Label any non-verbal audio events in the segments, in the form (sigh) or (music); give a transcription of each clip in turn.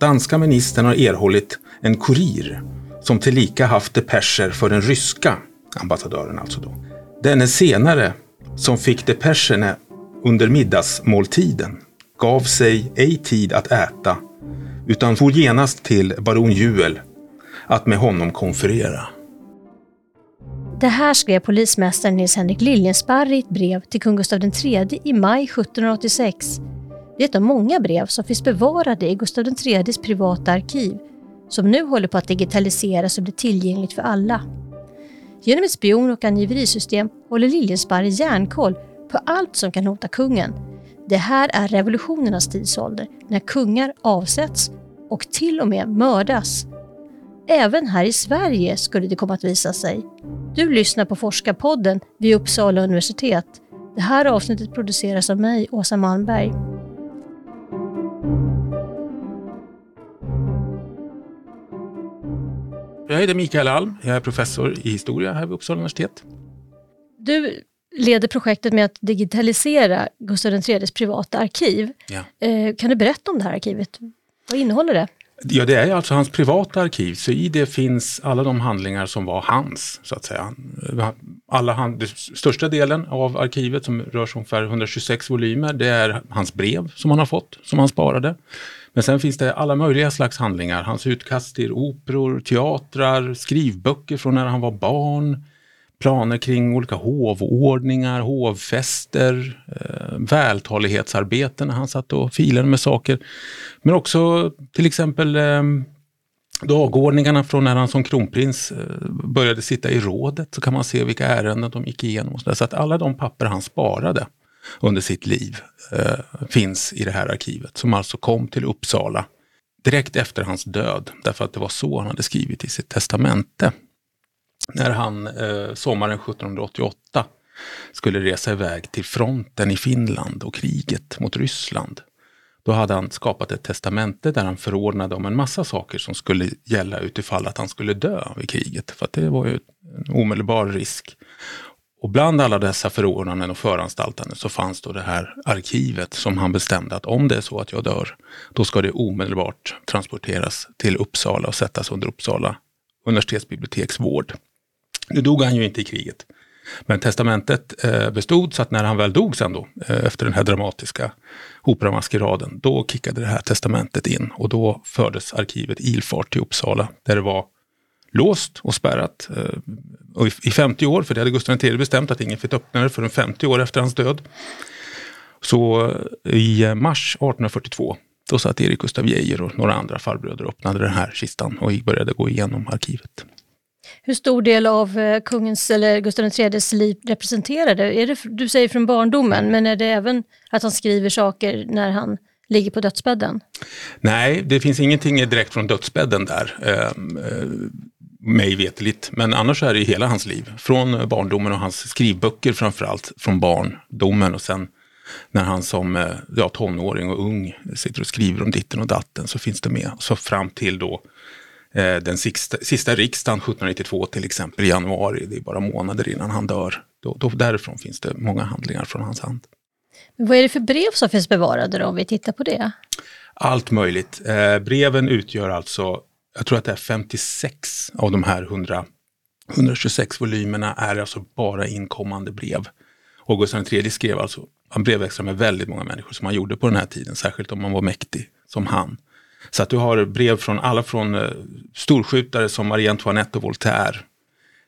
danska ministern har erhållit en kurir som tillika haft depescher för den ryska ambassadören alltså då. Denne senare, som fick depescherna under middagsmåltiden, gav sig ej tid att äta utan for genast till baron Juel att med honom konferera. Det här skrev polismästaren Nils Henrik Liljensparr i ett brev till kung Gustav III i maj 1786. Det är ett av många brev som finns bevarade i Gustav IIIs privata arkiv som nu håller på att digitaliseras och bli tillgängligt för alla. Genom ett spion och angiverisystem håller Liljensparre järnkoll på allt som kan hota kungen. Det här är revolutionernas tidsålder, när kungar avsätts och till och med mördas. Även här i Sverige skulle det komma att visa sig. Du lyssnar på Forskarpodden vid Uppsala universitet. Det här avsnittet produceras av mig, Åsa Malmberg. Jag heter Mikael Alm, jag är professor i historia här vid Uppsala universitet. Du leder projektet med att digitalisera Gustav IIIs privata arkiv. Ja. Eh, kan du berätta om det här arkivet? Vad innehåller det? Ja, det är alltså hans privata arkiv, så i det finns alla de handlingar som var hans, så att säga. Alla hand, den största delen av arkivet, som rör sig ungefär 126 volymer, det är hans brev som han har fått, som han sparade. Men sen finns det alla möjliga slags handlingar, hans utkast till operor, teatrar, skrivböcker från när han var barn, planer kring olika hovordningar, hovfester, eh, vältalighetsarbeten när han satt och filade med saker. Men också till exempel eh, dagordningarna från när han som kronprins eh, började sitta i rådet så kan man se vilka ärenden de gick igenom. Så, så att alla de papper han sparade under sitt liv eh, finns i det här arkivet som alltså kom till Uppsala direkt efter hans död därför att det var så han hade skrivit i sitt testamente när han eh, sommaren 1788 skulle resa iväg till fronten i Finland och kriget mot Ryssland. Då hade han skapat ett testamente där han förordnade om en massa saker som skulle gälla utifall att han skulle dö vid kriget. För det var ju en omedelbar risk. Och bland alla dessa förordnanden och föranstaltanden så fanns då det här arkivet som han bestämde att om det är så att jag dör, då ska det omedelbart transporteras till Uppsala och sättas under Uppsala universitetsbiblioteks vård. Nu dog han ju inte i kriget. Men testamentet eh, bestod så att när han väl dog sen då, eh, efter den här dramatiska operamaskeraden, då kickade det här testamentet in och då fördes arkivet ilfart till Uppsala där det var låst och spärrat eh, och i 50 år, för det hade Gustav III bestämt att ingen fick öppna det förrän 50 år efter hans död. Så i mars 1842 då satt Erik Gustaf Geijer och några andra farbröder och öppnade den här kistan och började gå igenom arkivet. Hur stor del av eh, kungens eller Gustav IIIs liv representerar det? Är det? Du säger från barndomen, men är det även att han skriver saker när han ligger på dödsbädden? Nej, det finns ingenting direkt från dödsbädden där, eh, eh, mig veteligt. Men annars är det hela hans liv. Från barndomen och hans skrivböcker framförallt, från barndomen och sen när han som eh, ja, tonåring och ung sitter och skriver om ditten och datten så finns det med. Så fram till då Eh, den sista, sista riksdagen 1792 till exempel i januari, det är bara månader innan han dör. Då, då, därifrån finns det många handlingar från hans hand. Men vad är det för brev som finns bevarade då, om vi tittar på det? Allt möjligt. Eh, breven utgör alltså, jag tror att det är 56 av de här 100, 126 volymerna är alltså bara inkommande brev. Och Gustav III skrev alltså, han brevväxlade med väldigt många människor som han gjorde på den här tiden, särskilt om man var mäktig som han. Så att du har brev från alla från eh, storskjutare som Marie Antoinette och Voltaire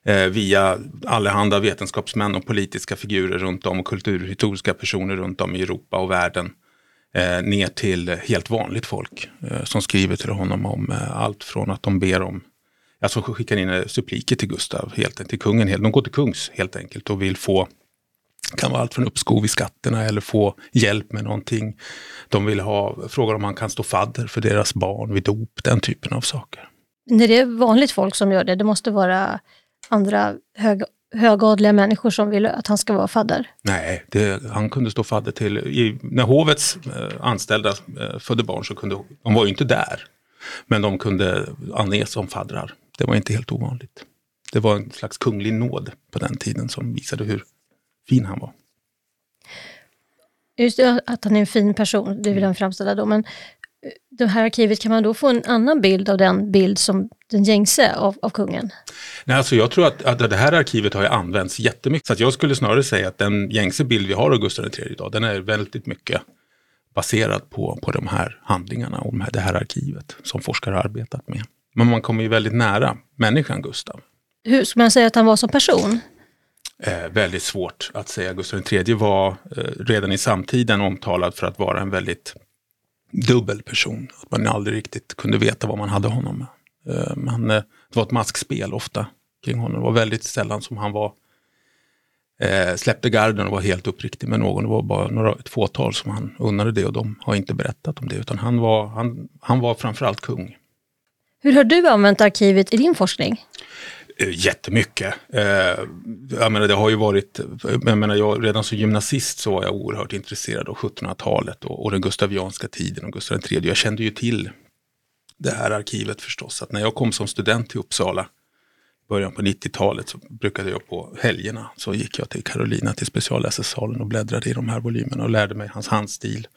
eh, via allehanda vetenskapsmän och politiska figurer runt om och kulturhistoriska personer runt om i Europa och världen eh, ner till helt vanligt folk eh, som skriver till honom om eh, allt från att de ber om Alltså skickar in eh, suppliker till Gustav, helt, till kungen. De går till kungs helt enkelt och vill få kan vara allt från uppskov i skatterna eller få hjälp med någonting. De vill ha, frågar om han kan stå fadder för deras barn vid dop, den typen av saker. När det är vanligt folk som gör det, det måste vara andra hög, högadliga människor som vill att han ska vara fadder? Nej, det, han kunde stå fadder till, i, när hovets eh, anställda eh, födde barn så kunde, de var ju inte där, men de kunde anges som faddrar. Det var inte helt ovanligt. Det var en slags kunglig nåd på den tiden som visade hur fin han var. Just det, att han är en fin person, det vill han framställa då. Men det här arkivet, kan man då få en annan bild av den bild som den gängse av, av kungen? Nej, alltså jag tror att, att det här arkivet har använts jättemycket. Så jag skulle snarare säga att den gängse bild vi har av Gustav III idag, den är väldigt mycket baserad på, på de här handlingarna och det här arkivet som forskare har arbetat med. Men man kommer ju väldigt nära människan Gustav. Hur ska man säga att han var som person? Eh, väldigt svårt att säga. Gustav III var eh, redan i samtiden omtalad för att vara en väldigt dubbel person. Att man aldrig riktigt kunde veta vad man hade honom med. Eh, eh, det var ett maskspel ofta kring honom. Det var väldigt sällan som han var eh, släppte garden och var helt uppriktig med någon. Det var bara några, ett fåtal som han unnade det och de har inte berättat om det. Utan han var, han, han var framförallt kung. Hur har du använt arkivet i din forskning? Eh, jättemycket. Eh, jag menar, det har ju varit, jag menar, jag, redan som gymnasist så var jag oerhört intresserad av 1700-talet och, och den gustavianska tiden och Gustav III. Jag kände ju till det här arkivet förstås. Att när jag kom som student till Uppsala början på 90-talet så brukade jag på helgerna så gick jag till Carolina till specialläsesalen och bläddrade i de här volymerna och lärde mig hans handstil.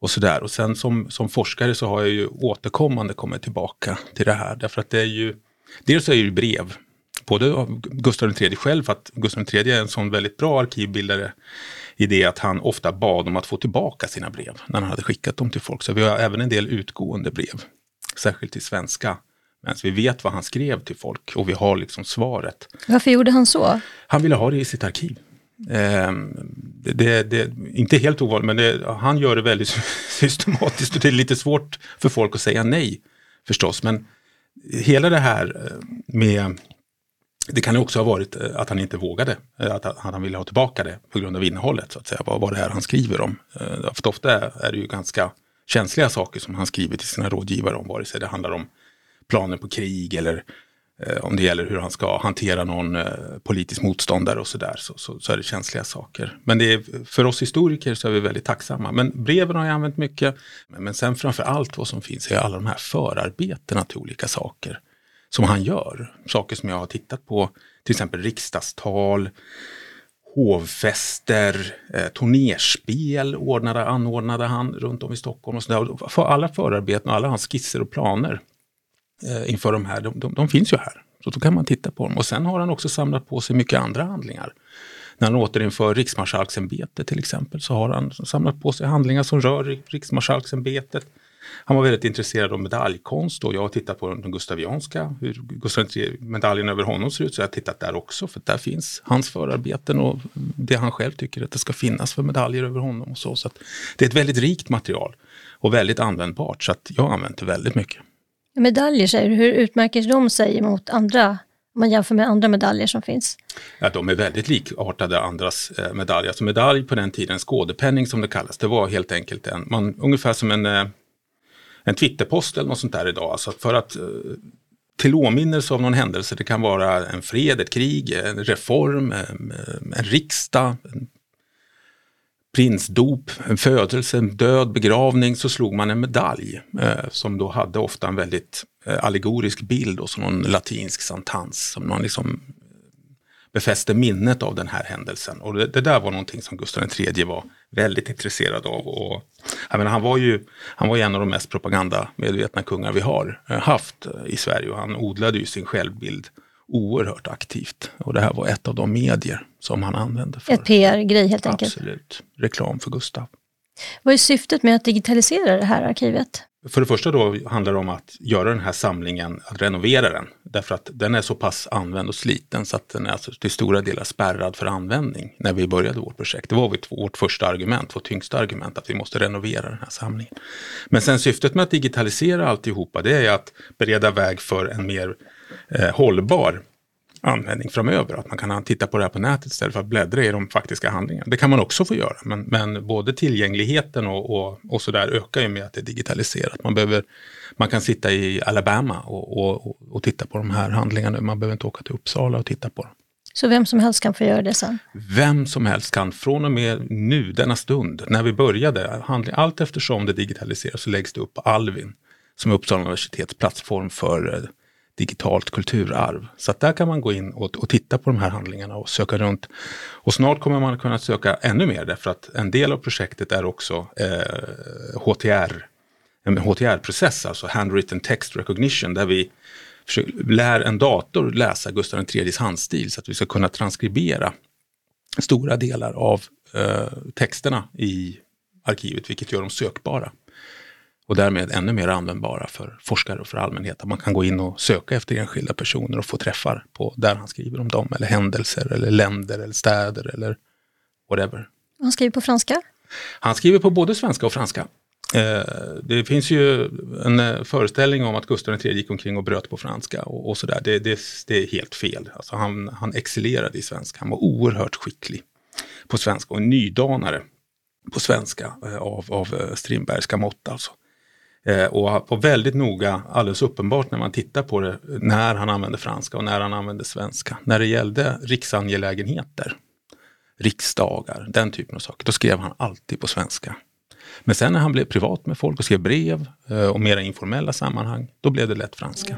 Och sådär. Och sen som, som forskare så har jag ju återkommande kommit tillbaka till det här. Därför att det är ju, dels är det ju brev både av Gustav III själv, för att Gustav III är en sån väldigt bra arkivbildare i det att han ofta bad om att få tillbaka sina brev när han hade skickat dem till folk. Så vi har även en del utgående brev, särskilt till svenska. Men vi vet vad han skrev till folk och vi har liksom svaret. Varför gjorde han så? Han ville ha det i sitt arkiv. Eh, det, det, inte helt ovanligt, men det, han gör det väldigt (laughs) systematiskt och det är lite svårt för folk att säga nej förstås. Men hela det här eh, med det kan också ha varit eh, att han inte vågade, eh, att han ville ha tillbaka det på grund av innehållet, så att säga, vad, vad det är han skriver om. För ofta är det ju ganska känsliga saker som han skriver till sina rådgivare om, vare sig det handlar om planer på krig eller Eh, om det gäller hur han ska hantera någon eh, politisk motståndare och sådär, så, så, så, är det känsliga saker. Men det är, för oss historiker så är vi väldigt tacksamma. Men breven har jag använt mycket, men sen framför allt vad som finns är alla de här förarbetena till olika saker som han gör. Saker som jag har tittat på, till exempel riksdagstal, hovfester, eh, turnerspel ordnade, anordnade han runt om i Stockholm. Och så alla förarbeten och alla hans skisser och planer Eh, inför de här, de, de, de, finns ju här. Så då kan man titta på dem. Och sen har han också samlat på sig mycket andra handlingar. När han återinför riksmarskalksämbetet till exempel så har han samlat på sig handlingar som rör riksmarskalksämbetet. Han var väldigt intresserad av medaljkonst och jag har tittat på den gustavianska, hur Gustav medaljen över honom ser ut, så jag har tittat där också, för där finns hans förarbeten och det han själv tycker att det ska finnas för medaljer över honom och så. så det är ett väldigt rikt material och väldigt användbart, så att jag har använt det väldigt mycket. Medaljer säger du, hur utmärker de sig mot andra om man jämför med andra medaljer som finns? Ja, de är väldigt likartade andras eh, medaljer. Alltså medalj på den tiden, skådepenning som det kallas, det var helt enkelt en, man, ungefär som en eh, en Twitterpost eller något sånt där idag. Alltså för att eh, till åminnelse av någon händelse, det kan vara en fred, ett krig, en reform, en, en riksdag, en prinsdop, en födelse, en död, begravning, så slog man en medalj eh, som då hade ofta en väldigt eh, allegorisk bild och som någon latinsk santans, som man liksom eh, befäste minnet av den här händelsen. Och det, det, där var någonting som Gustav III var väldigt intresserad av. Och, jag menar, han, var ju, han var ju en av de mest propagandamedvetna kungar vi har eh, haft eh, i Sverige och han odlade ju sin självbild oerhört aktivt. Och det här var ett av de medier som han använde. För. Ett PR-grej helt enkelt? Absolut, reklam för Gustav. Vad är syftet med att digitalisera det här arkivet? För det första då handlar det om att göra den här samlingen, att renovera den. Därför att den är så pass använd och sliten så att den är alltså till stora delar spärrad för användning när vi började vårt projekt. Det var vårt första argument, vårt tyngsta argument, att vi måste renovera den här samlingen. Men sen syftet med att digitalisera alltihopa, det är att bereda väg för en mer eh, hållbar användning framöver. Att man kan titta på det här på nätet istället för att bläddra i de faktiska handlingarna. Det kan man också få göra, men, men både tillgängligheten och, och, och så där ökar ju med att det är digitaliserat. Man, behöver, man kan sitta i Alabama och, och, och titta på de här handlingarna. Man behöver inte åka till Uppsala och titta på dem. Så vem som helst kan få göra det sen? Vem som helst kan, från och med nu, denna stund, när vi började, handling, allt eftersom det digitaliseras så läggs det upp på Alvin, som är Uppsala universitets plattform för eh, digitalt kulturarv. Så att där kan man gå in och, och, titta på de här handlingarna och söka runt. Och snart kommer man kunna söka ännu mer därför att en del av projektet är också eh, HTR en HTR-process, alltså handwritten text recognition, där vi lär en dator läsa Gustav IIIs handstil så att vi ska kunna transkribera stora delar av eh, texterna i arkivet, vilket gör dem sökbara. Och därmed ännu mer användbara för forskare och för allmänheten. Man kan gå in och söka efter enskilda personer och få träffar på där han skriver om dem, eller händelser, eller länder, eller städer, eller whatever. Han skriver på franska? Han skriver på både svenska och franska. Eh, det finns ju en eh, föreställning om att Gustav III gick omkring och bröt på franska och, och sådär. Det, det, det, är helt fel. Alltså han, han excellerade i svenska. Han var oerhört skicklig på svenska och en nydanare på svenska eh, av, av Strindbergska mått alltså. Eh, och var väldigt noga, alldeles uppenbart när man tittar på det, när han använde franska och när han använde svenska. När det gällde riksangelägenheter, riksdagar, den typen av saker, då skrev han alltid på svenska. Men sen när han blev privat med folk och skrev brev eh, och mera informella sammanhang, då blev det lätt franska.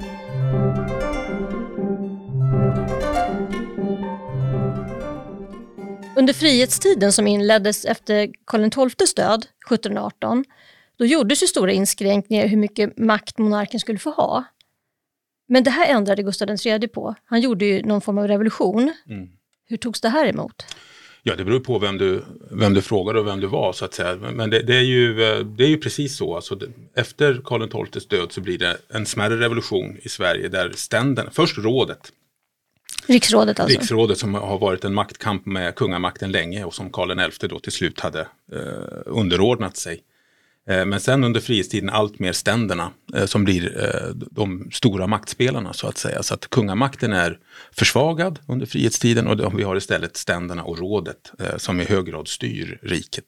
Under frihetstiden som inleddes efter Karl XIIs död 1718, då gjordes ju stora inskränkningar i hur mycket makt monarken skulle få ha. Men det här ändrade Gustav III på. Han gjorde ju någon form av revolution. Mm. Hur togs det här emot? Ja, det beror på vem du, vem du frågar och vem du var så att säga. Men det, det är, ju, det är ju precis så. Alltså, efter Karl XIIs död så blir det en smärre revolution i Sverige där ständerna, först rådet. Riksrådet alltså? Riksrådet som har varit en maktkamp med kungamakten länge och som Karl XI då till slut hade eh, underordnat sig. Eh, men sen under frihetstiden allt mer ständerna eh, som blir eh, de stora maktspelarna så att säga. Så att kungamakten är försvagad under frihetstiden och vi har istället ständerna och rådet som i hög grad styr riket.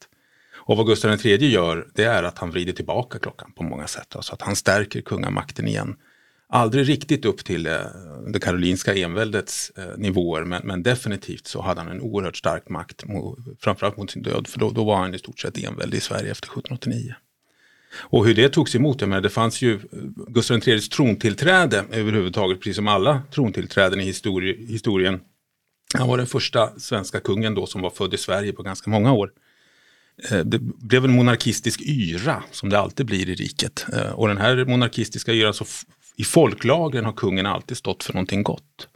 Och vad Gustav III gör det är att han vrider tillbaka klockan på många sätt. Alltså att han stärker kungamakten igen. Aldrig riktigt upp till det karolinska enväldets nivåer men, men, definitivt så hade han en oerhört stark makt, framförallt mot sin död för då, då var han i stort sett enväldig i Sverige efter 1789. Och hur det togs emot, jag menar, det fanns ju eh, Gustav IIIs trontillträde överhuvudtaget, precis som alla trontillträden i histori historien. Han var den första svenska kungen då som var född i Sverige på ganska många år. Eh, det blev en monarkistisk yra som det alltid blir i riket. Eh, och den här monarkistiska yran, så i folklagren har kungen alltid stått för någonting gott.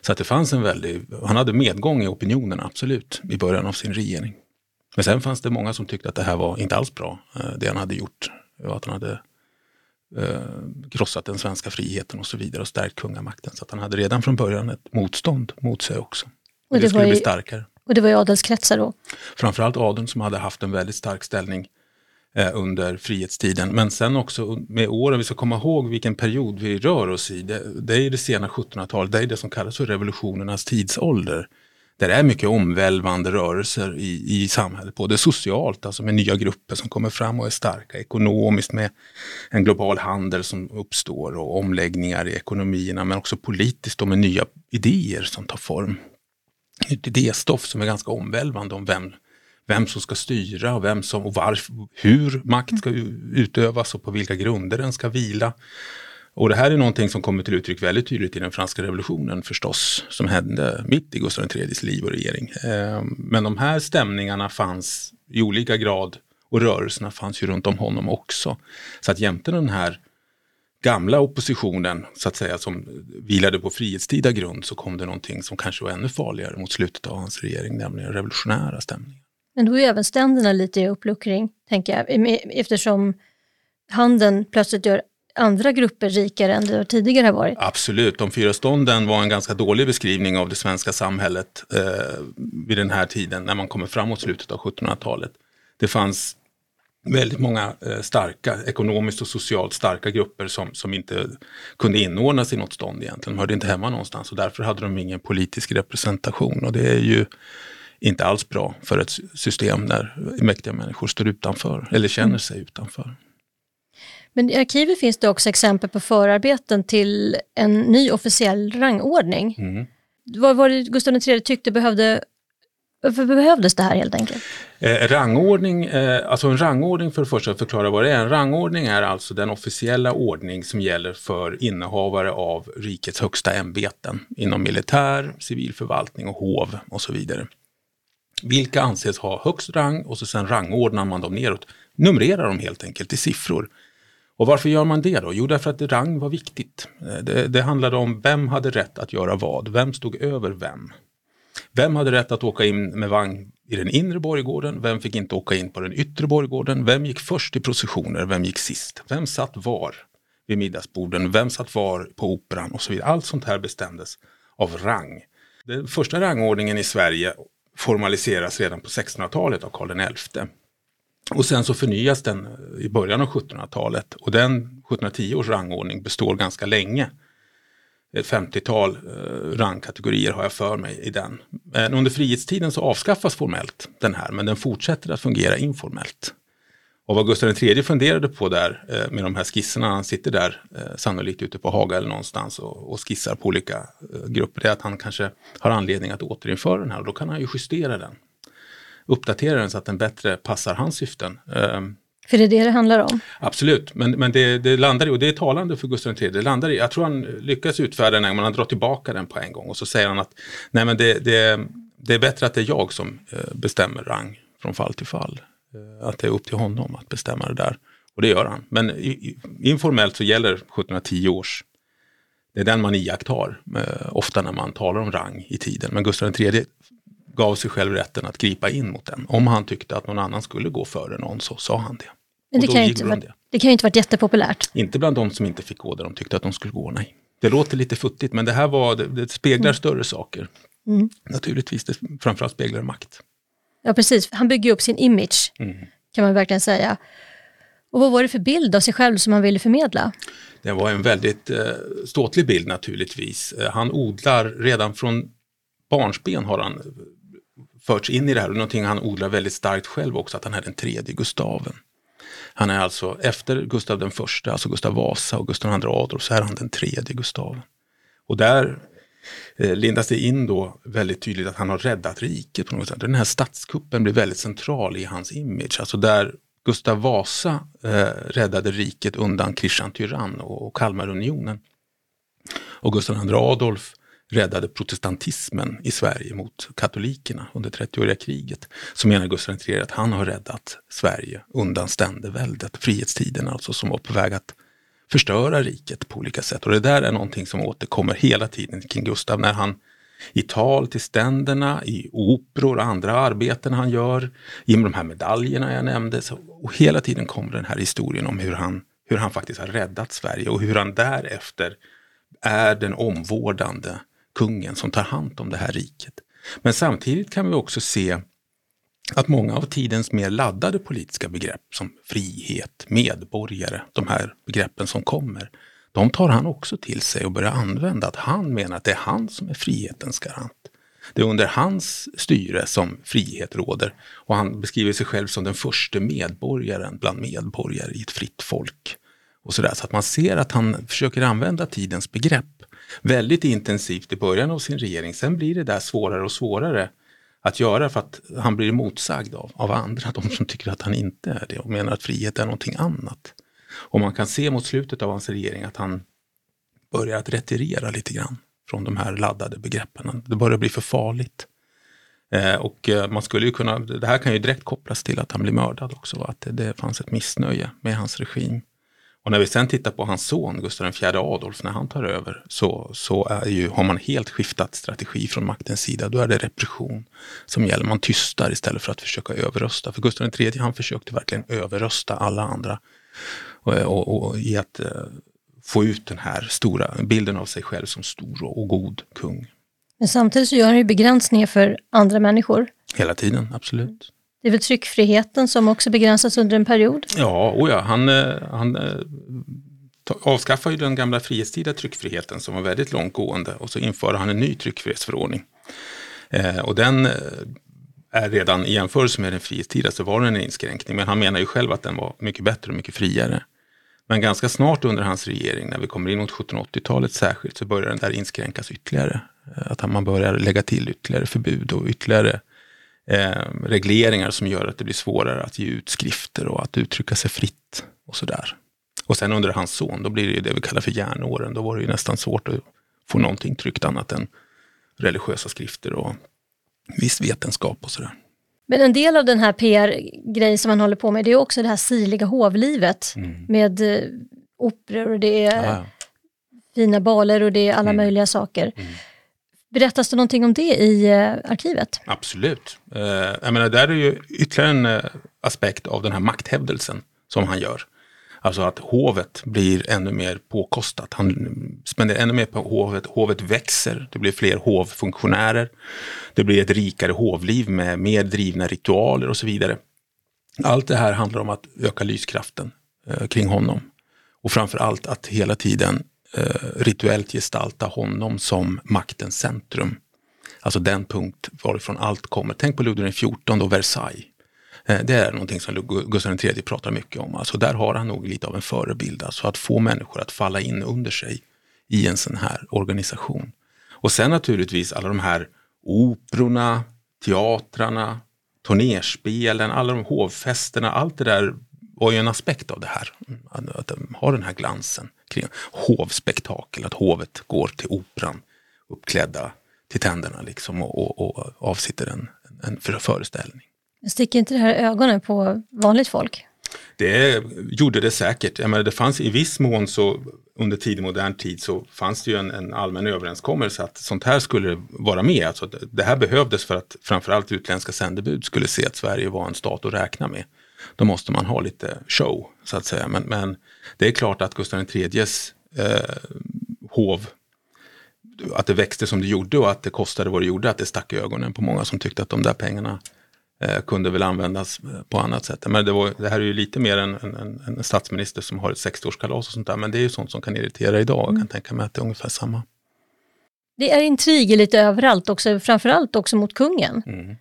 Så att det fanns en väldig, han hade medgång i opinionen absolut i början av sin regering. Men sen fanns det många som tyckte att det här var inte alls bra, eh, det han hade gjort. Att han hade eh, krossat den svenska friheten och så vidare och stärkt kungamakten. Så han hade redan från början ett motstånd mot sig också. Och, det, det skulle i, bli starkare. Och det var i adelskretsar då? Framförallt adeln som hade haft en väldigt stark ställning eh, under frihetstiden. Men sen också med åren, vi ska komma ihåg vilken period vi rör oss i. Det, det är det sena 1700-talet, det är det som kallas för revolutionernas tidsålder där det är mycket omvälvande rörelser i, i samhället, både socialt, alltså med nya grupper som kommer fram och är starka, ekonomiskt med en global handel som uppstår och omläggningar i ekonomierna, men också politiskt och med nya idéer som tar form. Ett idéstoff som är ganska omvälvande om vem, vem som ska styra och, vem som, och varf, hur makt ska utövas och på vilka grunder den ska vila. Och det här är någonting som kommer till uttryck väldigt tydligt i den franska revolutionen förstås, som hände mitt i Gustav IIIs liv och regering. Ehm, men de här stämningarna fanns i olika grad och rörelserna fanns ju runt om honom också. Så att jämte den här gamla oppositionen, så att säga, som vilade på frihetstida grund, så kom det någonting som kanske var ännu farligare mot slutet av hans regering, nämligen revolutionära stämningar. Men då är även ständerna lite i uppluckring, tänker jag, eftersom handeln plötsligt gör andra grupper rikare än det tidigare har varit? Absolut, de fyra stånden var en ganska dålig beskrivning av det svenska samhället eh, vid den här tiden när man kommer framåt slutet av 1700-talet. Det fanns väldigt många eh, starka, ekonomiskt och socialt starka grupper som, som inte kunde inordnas i något stånd egentligen. De hörde inte hemma någonstans och därför hade de ingen politisk representation och det är ju inte alls bra för ett system där mäktiga människor står utanför eller känner sig utanför. Men i arkivet finns det också exempel på förarbeten till en ny officiell rangordning. Mm. Vad var det Gustav III tyckte behövde varför behövdes det här helt enkelt? Eh, rangordning, eh, alltså en rangordning för det första att förklara vad det är. En rangordning är alltså den officiella ordning som gäller för innehavare av rikets högsta ämbeten inom militär, civilförvaltning och hov och så vidare. Vilka anses ha högst rang och så sen rangordnar man dem neråt. Numrerar dem helt enkelt i siffror. Och varför gör man det då? Jo, därför att rang var viktigt. Eh, det, det handlade om vem hade rätt att göra vad, vem stod över vem. Vem hade rätt att åka in med vagn i den inre borggården? Vem fick inte åka in på den yttre borggården? Vem gick först i processioner? Vem gick sist? Vem satt var vid middagsborden? Vem satt var på operan? Och så vidare. Allt sånt här bestämdes av rang. Den första rangordningen i Sverige formaliseras redan på 1600-talet av Karl XI. Och sen så förnyas den i början av 1700-talet och den 1710 års rangordning består ganska länge. Ett 50-tal eh, rangkategorier har jag för mig i den. Men under frihetstiden så avskaffas formellt den här men den fortsätter att fungera informellt. Och vad Gustav III funderade på där eh, med de här skisserna, han sitter där eh, sannolikt ute på Haga eller någonstans och, och skissar på olika grupper, det är att han kanske har anledning att återinföra den här och då kan han ju justera den. Uppdatera den så att den bättre passar hans syften. Ehm, för det är det det handlar om? Absolut, men, men det, det landar i, och det är talande för Gustav III, det landar i, jag tror han lyckas utfärda den, men han drar tillbaka den på en gång och så säger han att nej men det, det, det är bättre att det är jag som bestämmer rang från fall till fall. Eh, att det är upp till honom att bestämma det där. Och det gör han. Men informellt så gäller 1710 års, det är den man iakttar eh, ofta när man talar om rang i tiden. Men Gustav III gav sig själv rätten att gripa in mot den. Om han tyckte att någon annan skulle gå före någon så sa han det. Men det, kan ju, inte, det. det kan ju inte varit jättepopulärt. Inte bland de som inte fick gå där de tyckte att de skulle gå, nej. Det låter lite futtigt men det här var, det, det speglar mm. större saker. Mm. Naturligtvis, det framförallt speglar makt. Ja, precis. Han bygger upp sin image, mm. kan man verkligen säga. Och vad var det för bild av sig själv som han ville förmedla? Det var en väldigt eh, ståtlig bild naturligtvis. Eh, han odlar redan från barnsben har han förts in i det här och någonting han odlar väldigt starkt själv också, att han är den tredje Gustaven. Han är alltså efter Gustav den första, alltså Gustav Vasa och Gustav II Adolf, så är han den tredje Gustaven. Och där eh, lindas det in då väldigt tydligt att han har räddat riket på något sätt. Den här statskuppen blir väldigt central i hans image, alltså där Gustav Vasa eh, räddade riket undan Kristian Tyrann och, och Kalmarunionen. Och Gustav II Adolf räddade protestantismen i Sverige mot katolikerna under 30-åriga kriget. Så menar Gustav III att han har räddat Sverige undan ständeväldet, frihetstiden alltså, som var på väg att förstöra riket på olika sätt. Och det där är någonting som återkommer hela tiden kring Gustav när han i tal till ständerna, i operor och andra arbeten han gör, i de här medaljerna jag nämnde. Så, och hela tiden kommer den här historien om hur han, hur han faktiskt har räddat Sverige och hur han därefter är den omvårdande kungen som tar hand om det här riket. Men samtidigt kan vi också se att många av tidens mer laddade politiska begrepp som frihet, medborgare, de här begreppen som kommer, de tar han också till sig och börjar använda. Att han menar att det är han som är frihetens garant. Det är under hans styre som frihet råder och han beskriver sig själv som den första medborgaren bland medborgare i ett fritt folk. Och så, där. så att man ser att han försöker använda tidens begrepp väldigt intensivt i början av sin regering. Sen blir det där svårare och svårare att göra för att han blir motsagd av, av andra, de som tycker att han inte är det och menar att frihet är någonting annat. Och man kan se mot slutet av hans regering att han börjar att retirera lite grann från de här laddade begreppen. Det börjar bli för farligt. Eh, och eh, man skulle ju kunna, det här kan ju direkt kopplas till att han blir mördad också, att det, det fanns ett missnöje med hans regim. Och när vi sen tittar på hans son Gustav IV Adolf när han tar över så, så är ju, har man helt skiftat strategi från maktens sida. Då är det repression som gäller. Man tystar istället för att försöka överrösta. För Gustav III han försökte verkligen överrösta alla andra och, och, och i att uh, få ut den här stora bilden av sig själv som stor och god kung. Men samtidigt så gör han ju begränsningar för andra människor. Hela tiden, absolut. Det är väl tryckfriheten som också begränsas under en period? Ja, och ja han, eh, han eh, avskaffar ju den gamla frihetstida tryckfriheten som var väldigt långtgående och så inför han en ny tryckfrihetsförordning. Eh, och den eh, är redan i jämförelse med den frihetstida så var den en inskränkning, men han menar ju själv att den var mycket bättre och mycket friare. Men ganska snart under hans regering, när vi kommer in mot 1780-talet särskilt, så börjar den där inskränkas ytterligare. Att man börjar lägga till ytterligare förbud och ytterligare eh, regleringar som gör att det blir svårare att ge ut skrifter och att uttrycka sig fritt och sådär. Och sen under hans son, då blir det ju det vi kallar för järnåren. Då var det ju nästan svårt att få någonting tryckt annat än religiösa skrifter och viss vetenskap och sådär. Men en del av den här PR-grejen som man håller på med, det är också det här sirliga hovlivet Mm. med eh, operor och det är Ja, ja. fina baler och det är alla Mm. möjliga saker. Mm. Berättas det någonting om det i eh, arkivet? Absolut. Eh, jag menar, där är ju ytterligare en eh, aspekt av den här makthävdelsen som han gör. Alltså att hovet blir ännu mer påkostat. Han spenderar ännu mer på hovet. Hovet växer. Det blir fler hovfunktionärer. Det blir ett rikare hovliv med mer drivna ritualer och så vidare. Allt det här handlar om att öka lyskraften eh, kring honom. Och framför allt att hela tiden Eh, rituellt gestalta honom som maktens centrum. Alltså den punkt varifrån allt kommer. Tänk på Ludvig XIV och Versailles. Eh, det är någonting som Gustav III pratar mycket om. Alltså där har han nog lite av en förebild. Alltså att få människor att falla in under sig i en sån här organisation. Och sen naturligtvis alla de här operorna, teatrarna, turnerspelen, alla de hovfesterna, allt det där var ju en aspekt av det här. Att, att de har den här glansen kring hovspektakel, att hovet går till operan uppklädda till tänderna liksom och, och, och avsitter en, en för- föreställning. Sticker inte det här ögonen på vanligt folk? Det gjorde det säkert. Jag menar, det fanns i viss mån så under tidig modern tid så fanns det ju en, en allmän överenskommelse att sånt här skulle vara med. Alltså det här behövdes för att framförallt utländska sändebud skulle se att Sverige var en stat att räkna med. Då måste man ha lite show så att säga. Men, men det är klart att Gustav IIIs eh, hov att det växte som det gjorde och att det kostade vad det gjorde, att det stack i ögonen på många som tyckte att de där pengarna eh, kunde väl användas eh, på annat sätt. Men det, var, det här är ju lite mer en, en, en- en statsminister som har ett 60-årskalas och sånt där, men det är ju sånt som kan irritera idag. Jag kan tänka mig att det är ungefär samma. Det är intriger lite överallt också, framförallt också mot kungen. Mm.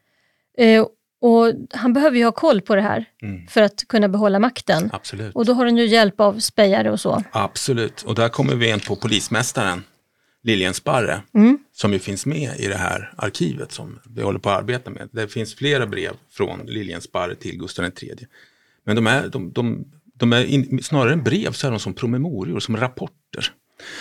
Eh, och han behöver ju ha koll på det här Mm. för att kunna behålla makten. Absolut. Och då har han ju hjälp av spejare och så. Absolut, och där kommer vi in på polismästaren Liljensparre Mm. som ju finns med i det här arkivet som vi håller på att arbeta med. Det finns flera brev från Liljensparre till Gustav III. Men de är, de, de, de är in, snarare än brev så är de som promemorior, som rapporter.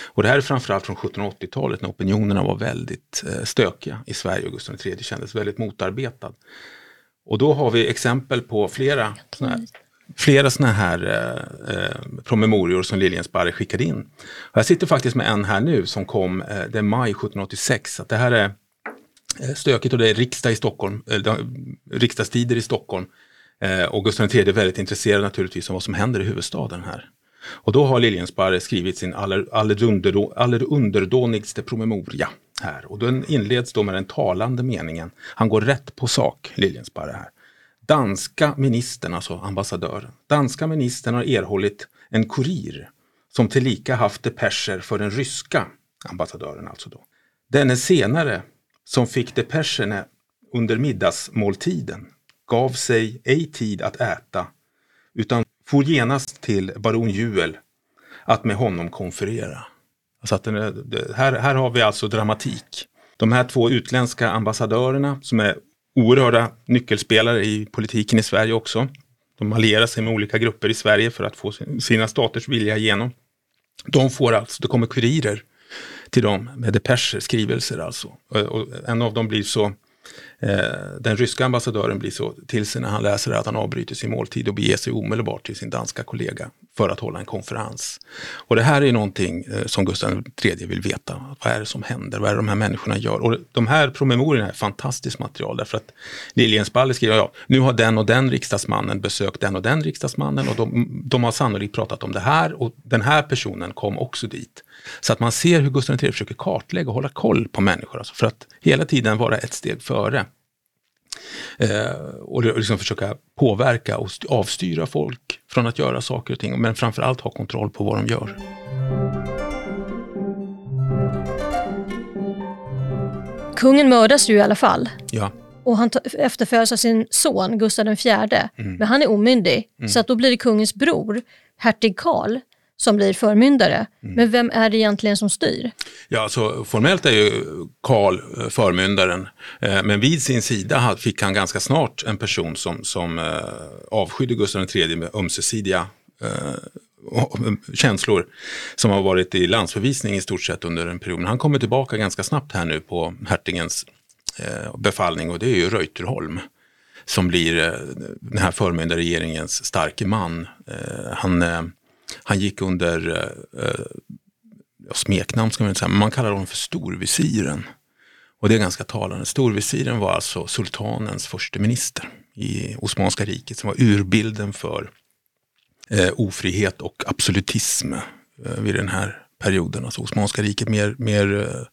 Och det här är framförallt från 1780-talet när opinionerna var väldigt eh, stökiga i Sverige och Gustav III kändes väldigt motarbetad. Och då har vi exempel på flera såna här, flera såna här eh, eh, promemorior som Liljensparre skickade in. Och jag sitter faktiskt med en här nu som kom, eh, det är maj 1786. Att det här är eh, stökigt och det är riksdag i Stockholm, eh, riksdagstider i Stockholm. Eh, och Gustav III är väldigt intresserad naturligtvis av vad som händer i huvudstaden här. Och då har Liljensparre skrivit sin aller, allerdunderdå- allerunderdånigste promemoria här. Och den inleds då med den talande meningen. Han går rätt på sak, Liljensparre här. Danska ministern, alltså ambassadören, danska ministern har erhållit en kurir som tillika haft depescher för den ryska ambassadören alltså då. Denne senare, som fick depescherna under middagsmåltiden, gav sig ej tid att äta, utan for genast till baron Juel att med honom konferera. Så att eh, den här, här har vi alltså dramatik. De här två utländska ambassadörerna som är oerhörda nyckelspelare i politiken i Sverige också. De allierar sig med olika grupper i Sverige för att få sina staters vilja igenom. De får alltså, det kommer kurirer till dem med depescher, skrivelser alltså. Och, och en av dem blir så, eh, den ryska ambassadören blir så till sig när han läser att han avbryter sin måltid och beger sig omedelbart till sin danska kollega för att hålla en konferens. Och det här är någonting eh, som Gustav III vill veta. Vad är det som händer? Vad är det de här människorna gör? Och de här promemoriorna är fantastiskt material därför att Liljenspalle skriver, ja, nu har den och den riksdagsmannen besökt den och den riksdagsmannen och de, de har sannolikt pratat om det här och den här personen kom också dit. Så att man ser hur Gustav III försöker kartlägga och hålla koll på människor, alltså för att hela tiden vara ett steg före. Eh, och liksom försöka påverka och st- avstyra folk från att göra saker och ting, men framförallt ha kontroll på vad de gör. Kungen mördas ju i alla fall. Ja, Och han efterföljs av sin son Gustav IV. Mm. Men han är omyndig. Så att då blir det kungens bror, hertig Karl, som blir förmyndare. Mm. Men vem är det egentligen som styr? Ja, alltså, formellt är ju Karl eh, förmyndaren, eh, men vid sin sida fick han ganska snart en person som, som eh, avskydde Gustav III med ömsesidiga eh, och- känslor som har varit i landsförvisning i stort sett under en period. Men han kommer tillbaka ganska snabbt här nu på hertigens eh, befallning och det är ju Reuterholm. som blir eh, den här förmyndarregeringens starke man. Eh, han, eh, han gick under eh, eh smeknamn ska man inte säga, men man kallar honom för storvisiren. Och det är ganska talande. Storvisiren var alltså sultanens första minister i Osmanska riket som var urbilden för eh, ofrihet och absolutism eh, vid den här perioden. Alltså Osmanska riket mer, mer eh,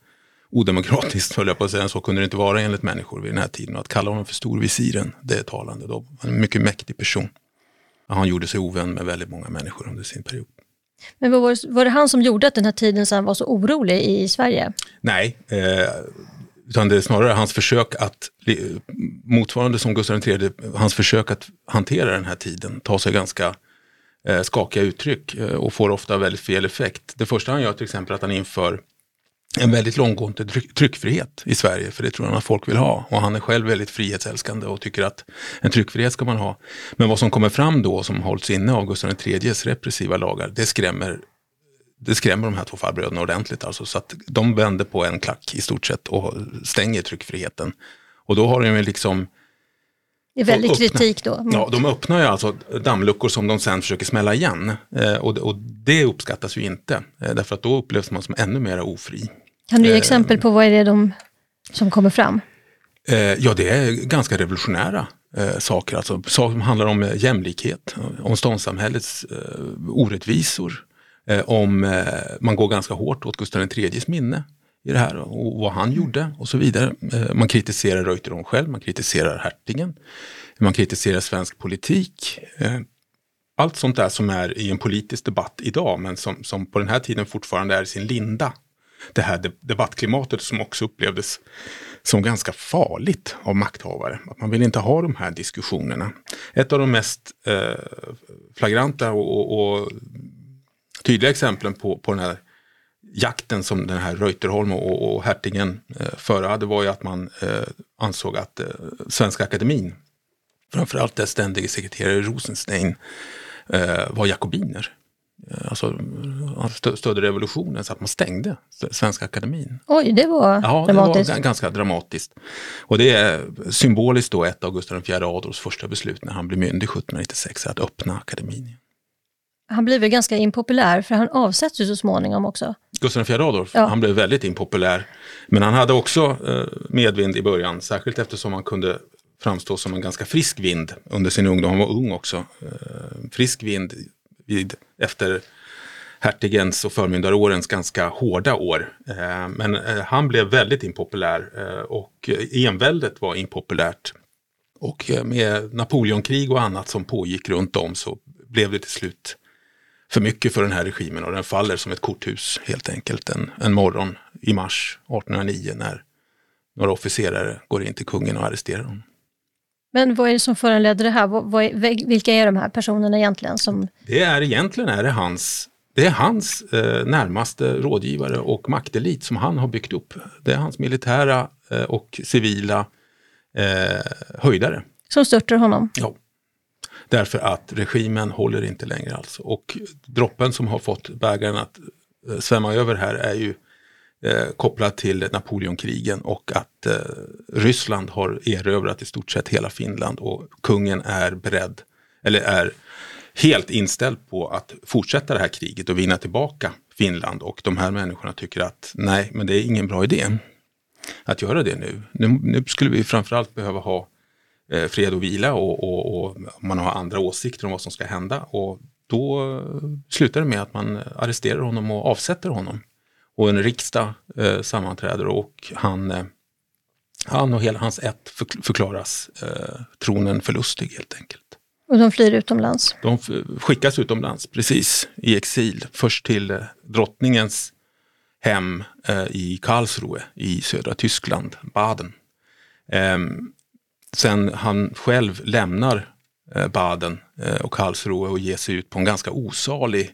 odemokratiskt, (laughs) höll jag på att säga, så kunde det inte vara enligt människor vid den här tiden. Och att kalla honom för storvisiren, det är talande. Då. En mycket mäktig person. Han gjorde sig ovän med väldigt många människor under sin period. Men var, var det han som gjorde att den här tiden sen var så orolig i Sverige? Nej, eh, utan det är snarare hans försök att, motsvarande som Gustav III, hans försök att hantera den här tiden tar sig ganska eh, skakiga uttryck eh, och får ofta väldigt fel effekt. Det första han gör till exempel är att han inför en väldigt långgående tryck, tryckfrihet i Sverige, för det tror han att folk vill ha. Och han är själv väldigt frihetsälskande och tycker att en tryckfrihet ska man ha. Men vad som kommer fram då, som hålls inne av Gustav IIIs repressiva lagar, det skrämmer, det skrämmer de här två farbröderna ordentligt. Alltså, så att de vänder på en klack i stort sett och stänger tryckfriheten. Och då har de ju liksom det är väldigt öppna, kritik då. Ja, de öppnar ju alltså dammluckor som de sen försöker smälla igen. Eh, och, och, det uppskattas ju inte, eh, därför att då upplevs man som ännu mer ofri. Kan du ge eh, exempel på vad är det de som kommer fram? Eh, ja, det är ganska revolutionära eh, saker, alltså saker som handlar om jämlikhet, om ståndssamhällets orättvisor, om man går ganska hårt åt Gustav IIIs minne i det här och vad han gjorde och så vidare. Man kritiserar Reuteron själv, man kritiserar hertigen, man kritiserar svensk politik. Allt sånt där som är i en politisk debatt idag men som, som på den här tiden fortfarande är i sin linda det här debattklimatet som också upplevdes som ganska farligt av makthavare. Att man vill inte ha de här diskussionerna. Ett av de mest eh, flagranta och, och, och, tydliga exemplen på, på den här jakten som den här Reuterholm och, och hertigen eh, förade var ju att man eh, ansåg att eh, Svenska Akademin, framförallt dess ständige sekreterare Rosenstein, eh, var jakobiner. Eh, alltså, stödde revolutionen så att man stängde Svenska Akademin. Oj, det var ja, dramatiskt. det var ganska dramatiskt. Och det är symboliskt då ett av Gustav IV Adolfs första beslut när han blev myndig 1796 att öppna akademin. Han blev väl ganska impopulär för han avsätts ju så småningom också. Gustav IV Adolf, ja. han blev väldigt impopulär. Men han hade också eh, medvind i början, särskilt eftersom han kunde framstå som en ganska frisk vind under sin ungdom. Han var ung också. Eh, frisk vind vid, efter hertigens och förmyndarårens ganska hårda år. Eh, men eh, han blev väldigt impopulär eh, och enväldet var impopulärt. Och eh, med Napoleonkrig och annat som pågick runt om så blev det till slut för mycket för den här regimen och den faller som ett korthus helt enkelt en, en morgon i mars 1809 när några officerare går in till kungen och arresterar honom. Men vad är det som föranledde det här? Vad, är, vilka är de här personerna egentligen? Som... Det är egentligen är det hans, det är hans eh, närmaste rådgivare och maktelit som han har byggt upp. Det är hans militära eh, och civila eh, höjdare. Som störtar honom? Ja. Därför att regimen håller inte längre alltså. Och droppen som har fått bägaren att eh, svämma över här är ju eh, kopplat till Napoleonkrigen och att eh, Ryssland har erövrat i stort sett hela Finland och kungen är beredd, eller är helt inställd på att fortsätta det här kriget och vinna tillbaka Finland. Och de här människorna tycker att nej, men det är ingen bra idé att göra det nu. Nu, nu skulle vi framförallt behöva ha eh, fred och vila och, och, och, man har andra åsikter om vad som ska hända. Och då eh, slutar det med att man arresterar honom och avsätter honom och en riksdag eh, sammanträder och han, eh, han och hela hans ett förklaras eh, tronen förlustig helt enkelt. Och de flyr utomlands? De skickas utomlands, precis, i exil. Först till eh, drottningens hem eh, i Karlsruhe i södra Tyskland, Baden. Ehm, sen han själv lämnar eh, Baden och Karlsruhe och ger sig ut på en ganska osalig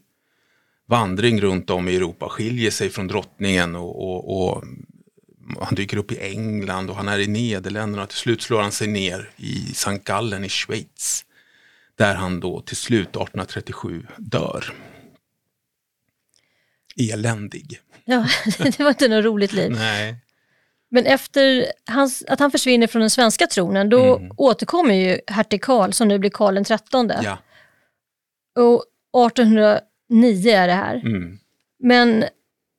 vandring runt om i Europa skiljer sig från drottningen och, och, och han dyker upp i England och han är i Nederländerna och till slut slår han sig ner i St. Gallen i Schweiz. Där han då till slut 1837 dör. Eländig. Ja, (laughs) det var inte något roligt liv. Nej. Men efter hans, att han försvinner från den svenska tronen, då Mm. återkommer ju hertig Karl som nu blir Karl trettonde. Ja. Och 1809 är det här. Mm. Men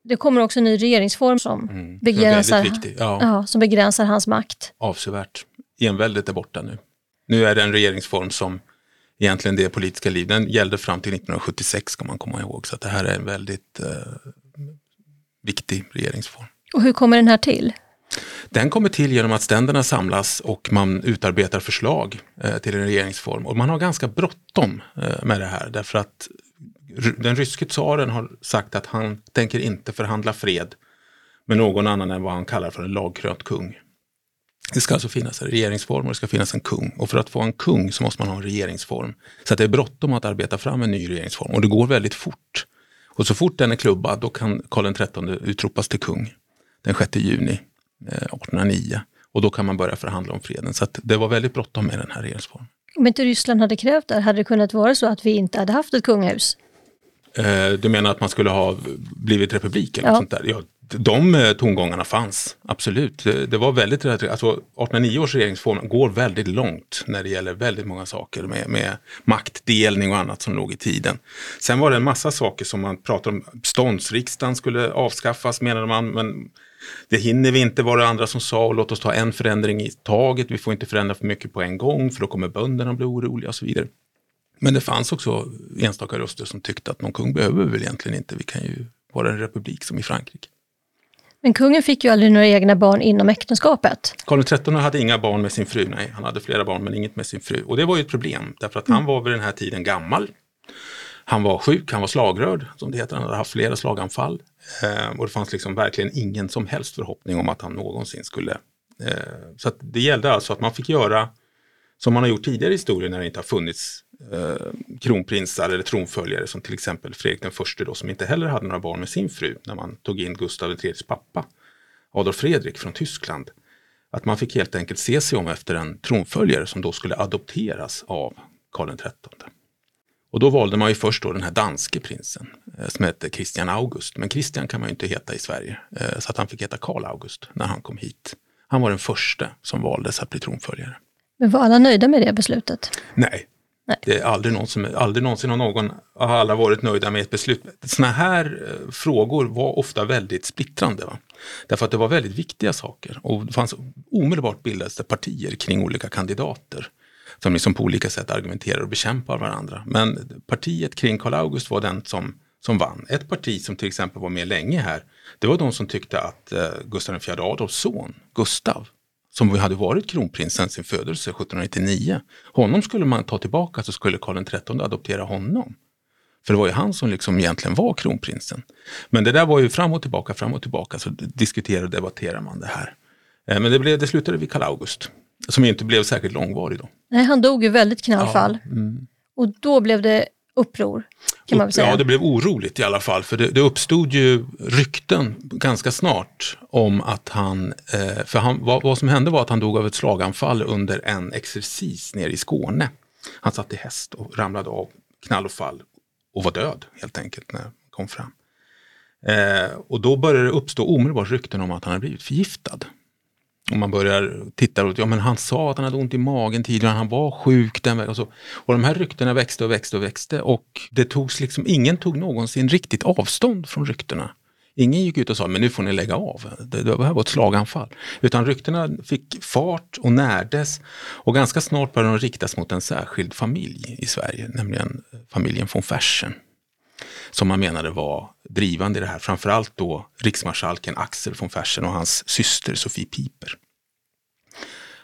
det kommer också en ny regeringsform som, Mm. Begränsar-. Ja, ja, som begränsar hans makt. avsevärt. Enväldet är borta nu. Nu är det en regeringsform som egentligen det politiska liv, den gällde fram till 1976 ska man komma ihåg. Så att det här är en väldigt eh, viktig regeringsform. Och hur kommer den här till? Den kommer till genom att ständerna samlas och man utarbetar förslag eh, till en regeringsform. Och man har ganska bråttom eh, med det här därför att den ryske tsaren har sagt att han tänker inte förhandla fred med någon annan än vad han kallar för en lagkrönt kung. Det ska alltså finnas en regeringsform och det ska finnas en kung. Och för att få en kung så måste man ha en regeringsform. Så att det är bråttom att arbeta fram en ny regeringsform och det går väldigt fort. Och så fort den är klubbad då kan Karl XIII utropas till kung den 6 juni eh, 1809. Och då kan man börja förhandla om freden. Så att det var väldigt bråttom med den här regeringsformen. Om inte Ryssland hade krävt det, hade det kunnat vara så att vi inte hade haft ett kungahus? Eh, du menar att man skulle ha blivit republik eller Ja. sånt där? Ja, de eh, tongångarna fanns, absolut. Det, det var väldigt, alltså 1809 års regeringsform går väldigt långt när det gäller väldigt många saker med, med maktdelning och annat som låg i tiden. Sen var det en massa saker som man pratade om, ståndsriksdagen skulle avskaffas menade man, men det hinner vi inte var det andra som sa och låt oss ta en förändring i taget, vi får inte förändra för mycket på en gång för då kommer bönderna bli oroliga och så vidare. Men det fanns också enstaka röster som tyckte att någon kung behöver vi väl egentligen inte, vi kan ju vara en republik som i Frankrike. Men kungen fick ju aldrig några egna barn inom äktenskapet. Karl XIII hade inga barn med sin fru, nej, han hade flera barn men inget med sin fru. Och det var ju ett problem, därför att han var vid den här tiden gammal. Han var sjuk, han var slagrörd, som det heter, han hade haft flera slaganfall. Eh, och det fanns liksom verkligen ingen som helst förhoppning om att han någonsin skulle... Eh, så det gällde alltså att man fick göra som man har gjort tidigare i historien när det inte har funnits eh, kronprinsar eller tronföljare som till exempel Fredrik den förste då som inte heller hade några barn med sin fru när man tog in Gustav IIIs pappa Adolf Fredrik från Tyskland. Att man fick helt enkelt se sig om efter en tronföljare som då skulle adopteras av Karl XIII. Och då valde man ju först då den här danske prinsen eh, som hette Christian August. Men Christian kan man ju inte heta i Sverige eh, så att han fick heta Karl August när han kom hit. Han var den första som valdes att bli tronföljare. Men var alla nöjda med det beslutet? Nej. Nej. Det är aldrig, någon som, aldrig någonsin har någon, har alla varit nöjda med ett beslut. Sådana här eh, frågor var ofta väldigt splittrande. Va? Därför att det var väldigt viktiga saker och det fanns omedelbart bildades det partier kring olika kandidater som liksom på olika sätt argumenterar och bekämpar varandra. Men partiet kring Karl August var den som, som vann. Ett parti som till exempel var med länge här, det var de som tyckte att eh, Gustav IV Adolfs son, Gustav, som hade varit kronprins sedan sin födelse 1799. Honom skulle man ta tillbaka så skulle Karl XIII adoptera honom. För det var ju han som liksom egentligen var kronprinsen. Men det där var ju fram och tillbaka, fram och tillbaka, så diskuterar och debatterar man det här. Eh, Men det, blev, det slutade vid Karl August, som inte blev särskilt långvarig då. Nej, han dog ju väldigt knallfall. mm. Och då blev det uppror, kan man väl säga. Ja, det blev oroligt i alla fall, för det, det uppstod ju rykten ganska snart om att han, eh, för han, vad, vad som hände var att han dog av ett slaganfall under en exercis nere i Skåne. Han satt i häst och ramlade av knall och fall och var död helt enkelt när han kom fram. Eh, och då började det uppstå omedelbart rykten om att han hade blivit förgiftad. Och man börjar titta och ja men han sa att han hade ont i magen tidigare, han var sjuk den vägen. Och, så. och de här ryktena växte och växte och växte och det togs liksom, ingen tog någonsin riktigt avstånd från ryktena. Ingen gick ut och sa, men nu får ni lägga av, det, det här var ett slaganfall. Utan ryktena fick fart och närdes och ganska snart började de riktas mot en särskild familj i Sverige, nämligen familjen von Fersen. Som man menade var drivande i det här, framförallt då riksmarskalken Axel von Fersen och hans syster Sofie Piper.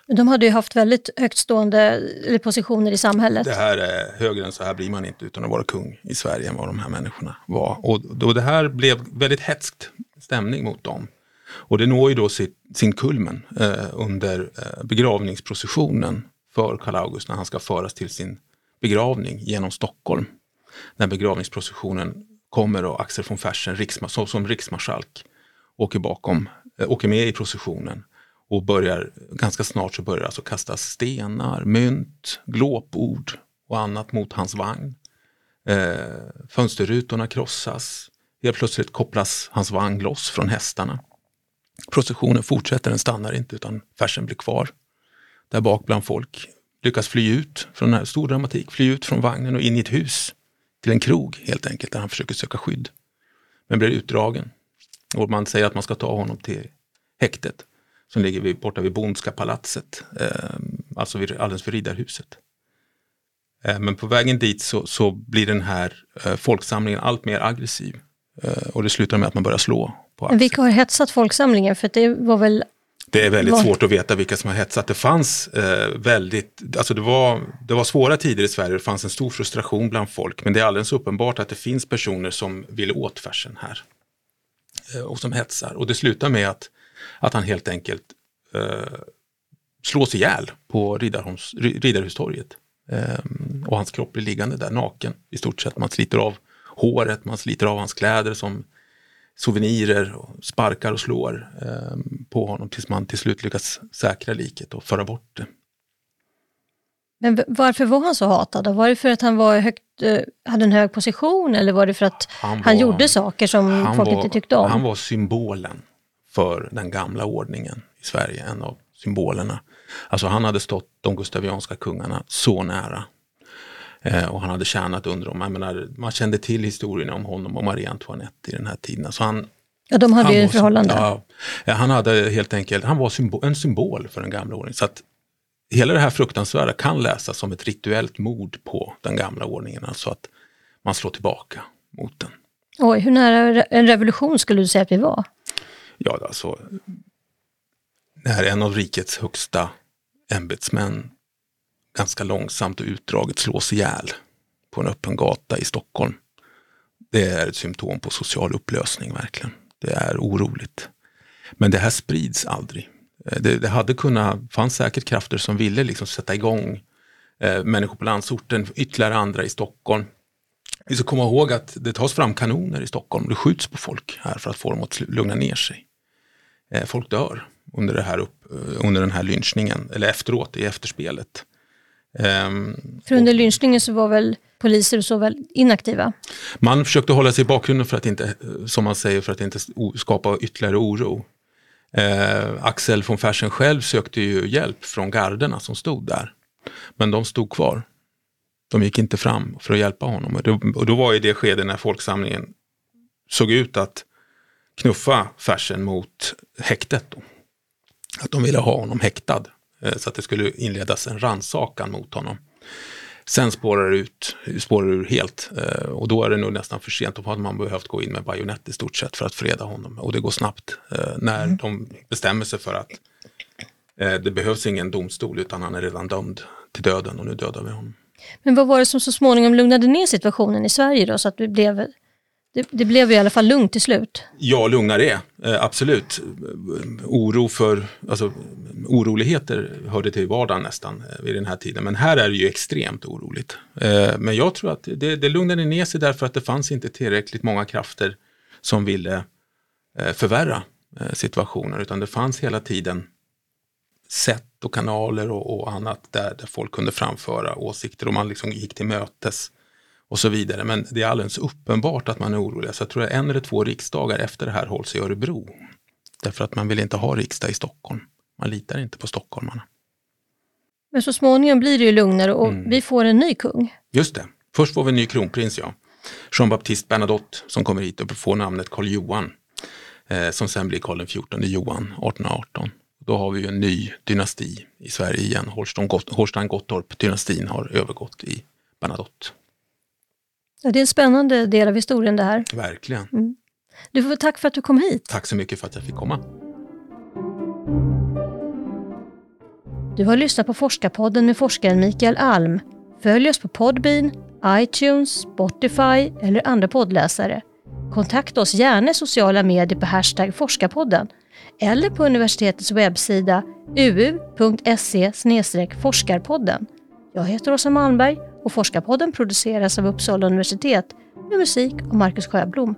De hade ju haft väldigt högtstående positioner i samhället. Det här är högre än så här blir man inte utan att vara kung i Sverige än vad de här människorna var. Och då det här blev väldigt hetskt stämning mot dem. Och det når ju då sitt, sin kulmen eh, under eh, begravningsprocessionen för Karl August när han ska föras till sin begravning genom Stockholm. När begravningsprocessionen kommer och Axel von Fersen riksma, som, som riksmarskalk åker bakom, eh, åker med i processionen och börjar, ganska snart så börjar det alltså kastas stenar, mynt, glåpord och annat mot hans vagn. Eh, fönsterrutorna krossas, helt plötsligt kopplas hans vagn loss från hästarna. Processionen fortsätter, den stannar inte utan färsen blir kvar där bak bland folk. Lyckas fly ut från den här stor dramatik, fly ut från vagnen och in i ett hus till en krog helt enkelt där han försöker söka skydd. Men blir utdragen. Och man säger att man ska ta honom till häktet som ligger vid, borta vid Bondska palatset, eh, alltså vid, alldeles vid Riddarhuset. Eh, men på vägen dit så, så blir den här eh, folksamlingen allt mer aggressiv eh, och det slutar med att man börjar slå på Men vilka har hetsat folksamlingen? För det var väl det är väldigt Var- svårt att veta vilka som har hetsat. Det fanns eh, väldigt, alltså det var, det var svåra tider i Sverige, det fanns en stor frustration bland folk, men det är alldeles uppenbart att det finns personer som vill åt färsen här. Eh, och som hetsar. Och det slutar med att, att han helt enkelt eh, slås ihjäl på Riddarholms, Ri- Riddarhustorget. Eh, och hans kropp blir liggande där naken i stort sett. Man sliter av håret, man sliter av hans kläder som souvenirer och sparkar och slår eh, på honom tills man till slut lyckas säkra liket och föra bort det. Men varför var han så hatad? Då? Var det för att han var högt, eh, hade en hög position eller var det för att Han han, var- gjorde saker som folk inte tyckte om? Han var symbolen för den gamla ordningen i Sverige, en av symbolerna. Alltså han hade stått de gustavianska kungarna så nära. Eh, och han hade tjänat under dem. Menar, man kände till historien om honom och Marie Antoinette i den här tiden. Så han, ja, de hade han ju ett förhållande. Ja, han hade helt enkelt, han var symbol, en symbol för den gamla ordningen. Så att hela det här fruktansvärda kan läsas som ett rituellt mord på den gamla ordningen. Alltså att man slår tillbaka mot den. Oj, hur nära en revolution skulle du säga att vi var? Ja, alltså, när en av rikets högsta ämbetsmän ganska långsamt och utdraget slås ihjäl på en öppen gata i Stockholm. Det är ett symptom på social upplösning verkligen. Det är oroligt. Men det här sprids aldrig. Eh, det, det hade kunnat, fanns säkert krafter som ville liksom sätta igång eh, människor på landsorten, ytterligare andra i Stockholm. Vi ska komma ihåg att det tas fram kanoner i Stockholm. Det skjuts på folk här för att få dem att lugna ner sig. Eh, folk dör under, det här upp, eh, under den här lynchningen, eller efteråt i efterspelet. Ehm, För under lynchningen så var väl poliser och så väl inaktiva? man försökte hålla sig i bakgrunden för att inte, som man säger, för att inte skapa ytterligare oro. Eh, Axel von Fersen själv sökte ju hjälp från garderna som stod där. Men de stod kvar. De gick inte fram för att hjälpa honom. Och då, och då var ju det skede när folksamlingen såg ut att knuffa Fersen mot häktet. Då. Att de ville ha honom häktad. Eh, så att det skulle inledas en rannsakan mot honom. Sen spårar det ut, spårar ur helt eh, och då är det nog nästan för sent. Då hade man behövt gå in med bajonett i stort sett för att freda honom. Och det går snabbt eh, när de bestämmer sig för att det behövs ingen domstol utan han är redan dömd till döden och nu dödar vi honom. Men vad var det som så småningom lugnade ner situationen i Sverige då? Så att det blev, det, det blev i alla fall lugnt till slut. Ja, lugnare det, eh, absolut. Oro för, alltså oroligheter hörde till vardagen nästan eh, vid den här tiden. Men här är det ju extremt oroligt. Eh, men jag tror att det, det lugnade ner sig därför att det fanns inte tillräckligt många krafter som ville förvärra situationen. Utan det fanns hela tiden sätt och kanaler och, och annat där, där folk kunde framföra åsikter och man liksom gick till mötes och så vidare. Men det är alldeles uppenbart att man är orolig. Så jag tror att en eller två riksdagar efter det här hålls i Örebro. Därför att man vill inte ha riksdag i Stockholm. Man litar inte på stockholmarna. Men så småningom blir det ju lugnare och Mm. vi får en ny kung. Just det, först får vi en ny kronprins ja. Jean-Baptiste Bernadotte som kommer hit och får namnet Karl Johan. Eh, som sen blir Karl XIV Johan 1818. Då har vi ju en ny dynasti i Sverige igen. Holstein-Gottorp-dynastin har övergått i Bernadotte. Ja, det är en spännande del av historien det här. Verkligen. Du får tack för att du kom hit. Tack så mycket för att jag fick komma. Du har lyssnat på Forskarpodden med forskaren Mikael Alm. Följ oss på Podbean, iTunes, Spotify eller andra poddläsare. Kontakta oss gärna i sociala medier på hashtag forskarpodden eller på universitetets webbsida uu.se forskarpodden. Jag heter Åsa Malmberg och Forskarpodden produceras av Uppsala universitet med musik av Marcus Sjöblom.